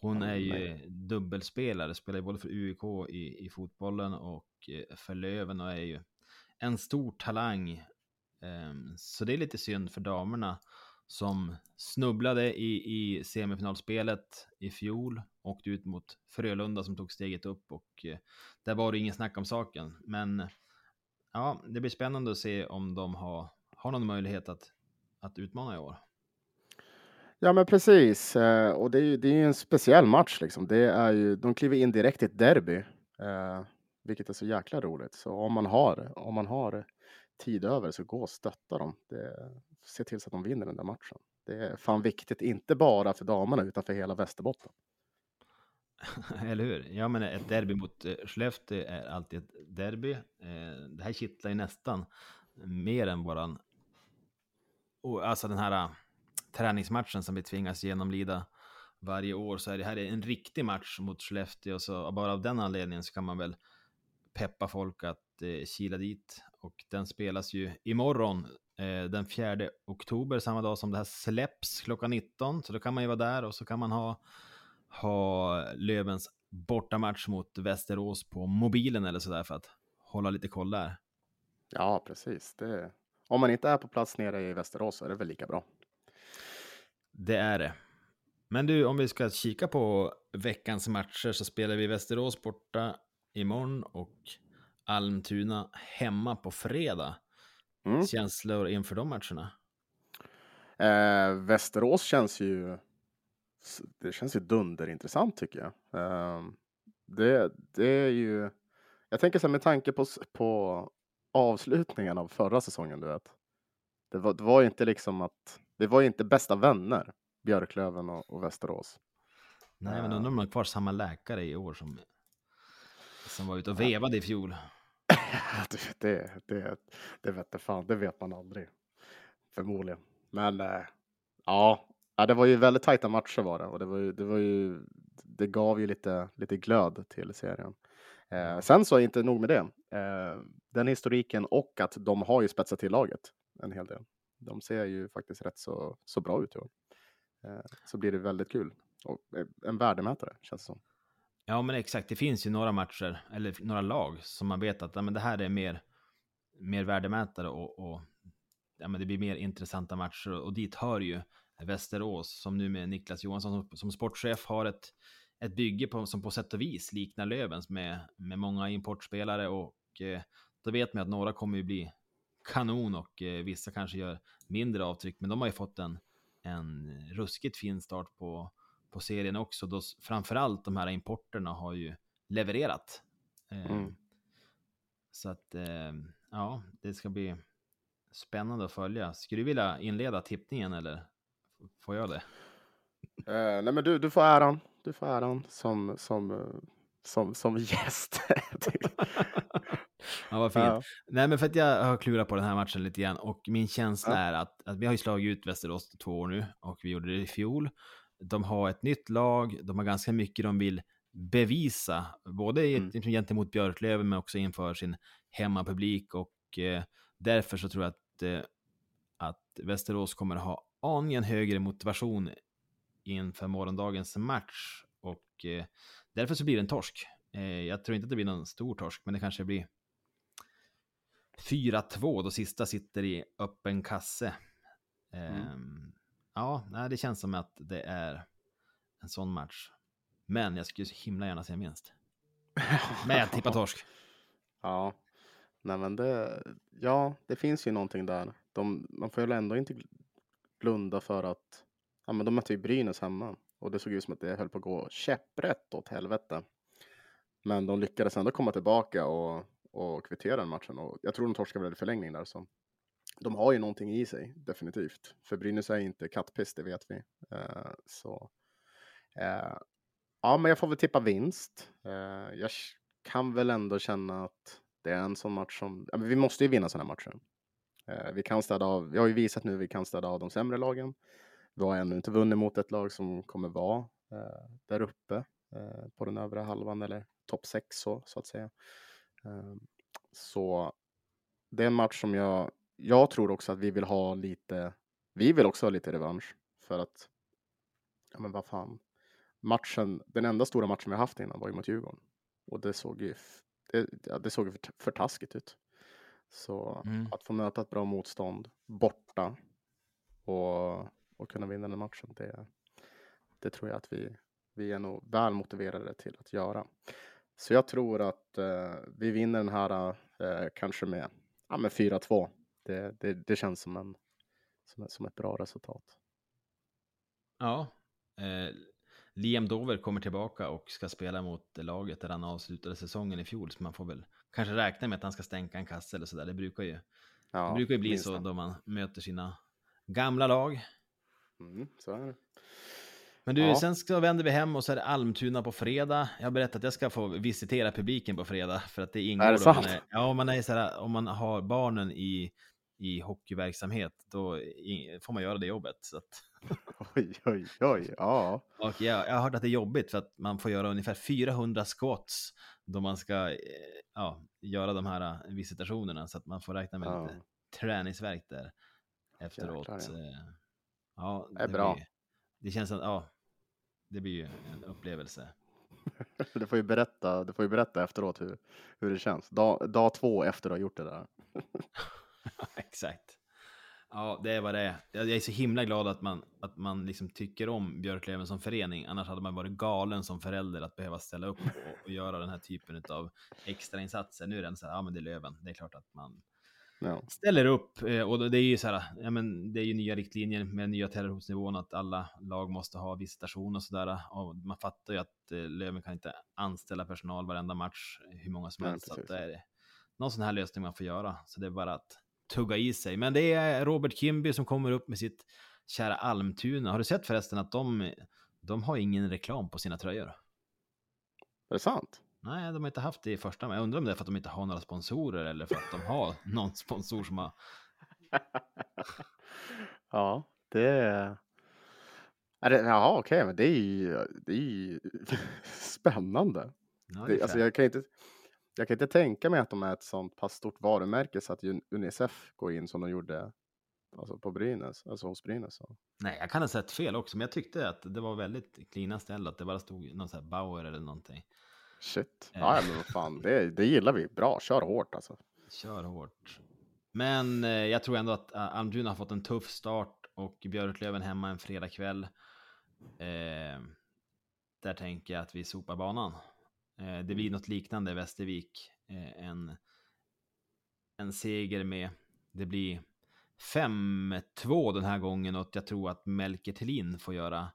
Hon är ju dubbelspelare, spelar ju både för UIK i, i fotbollen och eh, för Löven och är ju en stor talang. Um, så det är lite synd för damerna som snubblade i, i semifinalspelet i fjol, åkte ut mot Frölunda som tog steget upp och eh, där var det ingen snack om saken. Men ja, det blir spännande att se om de har, har någon möjlighet att, att utmana i år. Ja, men precis. Eh, och det är ju det är en speciell match liksom. Det är ju, de kliver in direkt i ett derby, eh, vilket är så jäkla roligt. Så om man har, om man har tid över så gå och stötta dem. Det, se till så att de vinner den där matchen. Det är fan viktigt, inte bara för damerna utan för hela Västerbotten. Eller hur? Ja, men ett derby mot eh, Skellefteå är alltid ett derby. Eh, det här kittlar ju nästan mer än våran... Alltså den här eh, träningsmatchen som vi tvingas genomlida varje år så är det här en riktig match mot Skellefteå. Så bara av den anledningen så kan man väl peppa folk att eh, kila dit. Och den spelas ju imorgon den 4 oktober, samma dag som det här släpps klockan 19. Så då kan man ju vara där och så kan man ha, ha Lövens bortamatch mot Västerås på mobilen eller sådär för att hålla lite koll där. Ja, precis. Det, om man inte är på plats nere i Västerås så är det väl lika bra. Det är det. Men du, om vi ska kika på veckans matcher så spelar vi Västerås borta imorgon och Almtuna hemma på fredag. Mm. Känslor inför de matcherna? Eh, Västerås känns ju det känns ju dunderintressant tycker jag. Eh, det, det är ju, jag tänker så här med tanke på, på avslutningen av förra säsongen, du vet. Det var, det var inte liksom att, det var inte bästa vänner, Björklöven och, och Västerås. Nej, men undrar om de har kvar samma läkare i år som, som var ute och vevade i fjol. det, det, det vet fan, det vet man aldrig. Förmodligen. Men äh, ja, det var ju väldigt tajta matcher var det och det var ju, det var ju, det gav ju lite, lite glöd till serien. Eh, sen så är inte nog med det. Eh, den historiken och att de har ju spetsat till laget en hel del. De ser ju faktiskt rätt så, så bra ut. Eh, så blir det väldigt kul. Och en värdemätare känns det som. Ja, men exakt. Det finns ju några matcher, eller några lag, som man vet att ja, men det här är mer, mer värdemätare och, och ja, men det blir mer intressanta matcher. Och dit hör ju Västerås, som nu med Niklas Johansson som, som sportchef har ett, ett bygge på, som på sätt och vis liknar Lövens med, med många importspelare. Och eh, då vet man att några kommer ju bli kanon och eh, vissa kanske gör mindre avtryck. Men de har ju fått en, en ruskigt fin start på på serien också. Då framförallt de här importerna har ju levererat. Eh, mm. Så att eh, ja, det ska bli spännande att följa. Skulle du vilja inleda tippningen eller får jag det? Uh, nej, men du, du får äran. Du får äran som, som, som, som gäst. Ja, vad fint. Ja. Nej, men för att jag har klurat på den här matchen lite grann och min känsla Ja. är att, att vi har ju slagit ut Västerås två år nu och vi gjorde det i fjol. De har ett nytt lag, de har ganska mycket de vill bevisa, både Mm. gentemot Björklöven men också inför sin hemmapublik och eh, därför så tror jag att, eh, att Västerås kommer ha aningen högre motivation inför morgondagens match och eh, därför så blir det en torsk. Eh, jag tror inte att det blir någon stor torsk, men det kanske blir 4-2 då sista sitter i öppen kasse. Ehm, Ja, nej, det känns som att det är en sån match. Men jag skulle så himla gärna se minst. Men jag tippar torsk. Ja, nej men det, ja, det finns ju någonting där. De, man får ju ändå inte blunda för att, ja men de mötte ju Brynäs hemma och det såg ut som att det höll på att gå käpprätt åt helvete. Men de lyckades ändå komma tillbaka och, och kvittera den matchen och jag tror de torskade väl i förlängning där så. De har ju någonting i sig, definitivt. För Brynäs är inte kattpiss, det vet vi. Eh, så, eh, ja, men jag får väl tippa vinst. Eh, jag kan väl ändå känna att det är en sån match som, ja, men vi måste ju vinna såna matcher. Vi kan städa av, vi har ju visat nu att vi kan städa av de sämre lagen. Vi har ännu inte vunnit mot ett lag som kommer vara där uppe på den övre halvan eller topp sex så, så att säga. Så det är en match som jag, jag tror också att vi vill ha lite, vi vill också ha lite revansch för att, ja men vad fan, matchen, den enda stora matchen vi har haft innan var ju mot Djurgården. Och det såg ju, det, det såg ju för, för taskigt ut. Så Mm. att få möta ett bra motstånd borta och, och kunna vinna den matchen, det, det tror jag att vi, vi är nog väl motiverade till att göra. Så jag tror att eh, vi vinner den här eh, kanske med, ja, med 4-2. Det, det, det känns som, en, som, som ett bra resultat. Ja. Eh, Liam Dover kommer tillbaka och ska spela mot laget där han avslutade säsongen i fjol. Så man får väl kanske räkna med att han ska stänka en kasse eller sådär. Det brukar ju, Ja, det brukar ju bli så då man möter sina gamla lag. Mm, så är det. Men du, Ja. sen så vänder vi hem och så är det Almtuna på fredag. Jag har berättat att jag ska få visitera publiken på fredag för att det ingår. Är det sant? Man är, ja, om man är så här, om man har barnen i, i hockeyverksamhet, då får man göra det jobbet. Så att, Oj, oj, oj. Ja, och jag, jag har hört att det är jobbigt för att man får göra ungefär 400 squats då man ska eh, ja, göra de här eh, visitationerna så att man får räkna med Ja. lite träningsverk där efteråt. Jäklar, ja. Eh, ja, Det är bra. Blir, det känns att, ja, det blir ju en upplevelse. du får ju berätta, du får ju berätta efteråt hur, hur det känns. Dag, dag två efter att ha gjort det där. Exakt. Ja, det är vad det är. Jag är så himla glad att man, att man liksom tycker om Björklöven som förening. Annars hade man varit galen som förälder att behöva ställa upp och, och göra den här typen av extrainsatser. Nu är den så här, ja men det är Löven. Det är klart att man Ja, ställer upp. eh, Och det är ju så här, ja men det är ju nya riktlinjer med nya terrorhotnivån att alla lag måste ha visitation och sådär. Och man fattar ju att eh, Löven kan inte anställa personal varenda match, hur många som helst. Så att det är någon sån här lösning man får göra. Så det är bara att tugga i sig. Men det är Robert Kimby som kommer upp med sitt kära Almtuna. Har du sett förresten att de, de har ingen reklam på sina tröjor? är det sant? Nej, de har inte haft det i första, men jag undrar om det är för att de inte har några sponsorer eller för att de har någon sponsor som har Ja, det är... är det, jaha, okej, men det är ju, det är ju spännande. Ja, Det, det alltså, jag, kan inte, jag kan inte tänka mig att de är ett sånt pass stort varumärke så att Un- Unicef går in som de gjorde alltså på Brynäs, alltså hos Brynäs. Så. Nej, jag kan ha sett fel också, men jag tyckte att det var väldigt cleana ställ, att det bara stod någon sån här Bauer eller någonting. Shit. Eh. Ja, men vad fan, det, det gillar vi. Bra, kör hårt alltså. Kör hårt. Men eh, jag tror ändå att eh, Almtuna har fått en tuff start och Björklöven hemma en fredagkväll. Eh, där tänker jag att vi sopar banan. Eh, det blir något liknande Västervik. Eh, en, en seger med, det blir 5-2 den här gången och jag tror att Melker Thelin får göra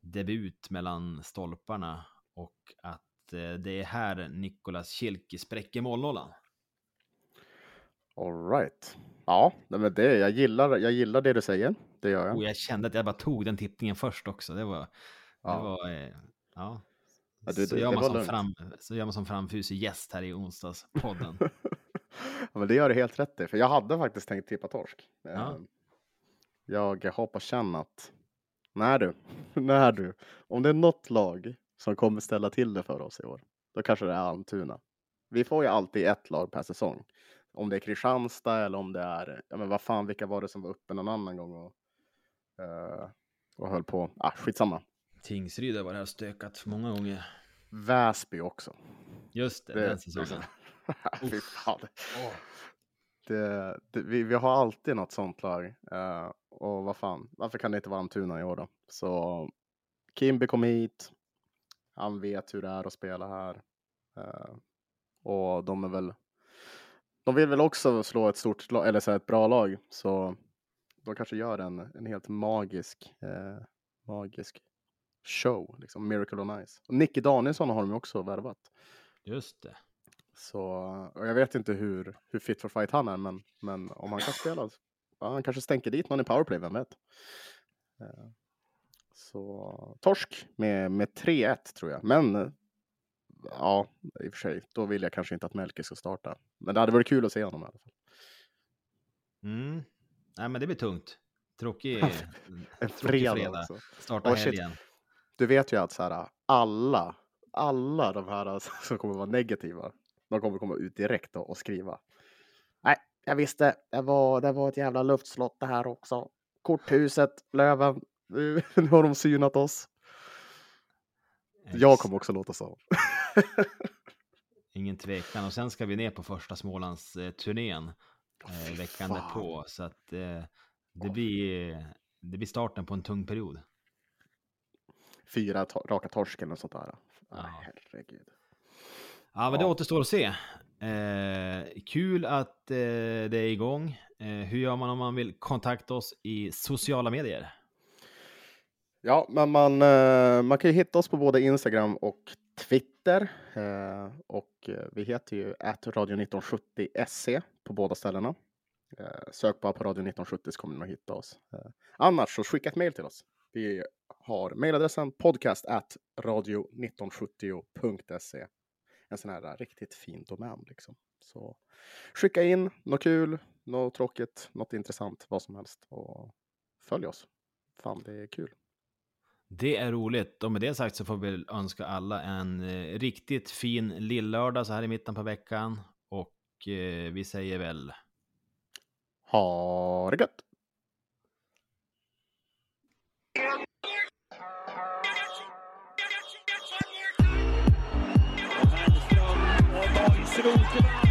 debut mellan stolparna och att eh, det är här Nikolas Kielki spräcker målnollan. All right. Ja, men det, jag, gillar, jag gillar det du säger. Det gör jag. Och jag kände att jag bara tog den tippningen först också. Det var... Ja. Det var ja. Ja, det- så, det- gör det man fram, så gör man som framfusig gäst här i onsdagspodden. Ja, men det gör du helt rätt i, för jag hade faktiskt tänkt tippa torsk. Ja. Eh, Jag har på känn att, när du, när du, om det är något lag som kommer ställa till det för oss i år, då kanske det är Almtuna. Vi får ju alltid ett lag per säsong. Om det är Kristianstad eller om det är, ja men vad fan, vilka var det som var uppe någon annan gång och, eh, och höll på, ah skitsamma. Tingsryd har varit här och stökat många gånger. Väsby också. Just det, Det- den säsongen. Fy fan. Det, det, vi, vi har alltid något sånt lag. Eh, och vad fan, varför kan det inte vara Almtuna i år då? Så Kimby kom hit. Han vet hur det är att spela här. Eh, och de är väl, de vill väl också slå ett stort lag, eller så här, ett bra lag. Så de kanske gör en, en helt magisk, eh, magisk show. Liksom Miracle on Ice. Och Nicky Danielsson har de ju också värvat. Just det. Så jag vet inte hur, hur fit for fight han är, men, men om han kan spela, han kanske stänker dit någon i powerplay, vem vet? Eh, Så torsk med, med 3-1 tror jag, men ja, i och för sig, då vill jag kanske inte att Melke ska starta. Men det hade varit kul att se honom i alla fall. Mm. Nej, men det blir tungt. Tråkig, En fredag, fredag. Starta Oh, shit. Du vet ju att så här, alla, alla de här som kommer vara negativa, de kommer komma ut direkt och, skriva. Nej, jag visste, det var, det var ett jävla luftslott det här också. Korthuset, Löven, nu, nu har de synat oss. Jag kommer också låta så. Ingen tvekan. Och sen ska vi ner på första Smålandsturnén eh, veckan fan. därpå. Så att eh, det, blir, det blir starten på en tung period. Fyra to- raka torsken och sånt där. Ja. Herregud. Ja, men det Ja. återstår att se. Eh, kul att eh, det är igång. Eh, hur gör man om man vill kontakta oss i sociala medier? Ja, men man, eh, man kan ju hitta oss på både Instagram och Twitter. Eh, och eh, vi heter ju radio 1970 SC på båda ställena. Sök bara på radio 1970 så kommer ni att hitta oss. Annars så skicka ett mejl till oss. Vi har mejladressen podcast at radio 1970.se. En sån här riktigt fin domän liksom. Så skicka in något kul, något tråkigt, något intressant, vad som helst och följ oss. Fan, det är kul. Det är roligt. Och med det sagt så får vi önska alla en eh, riktigt fin lillördag så här i mitten på veckan. Och eh, vi säger väl Ha det gött! Portugal.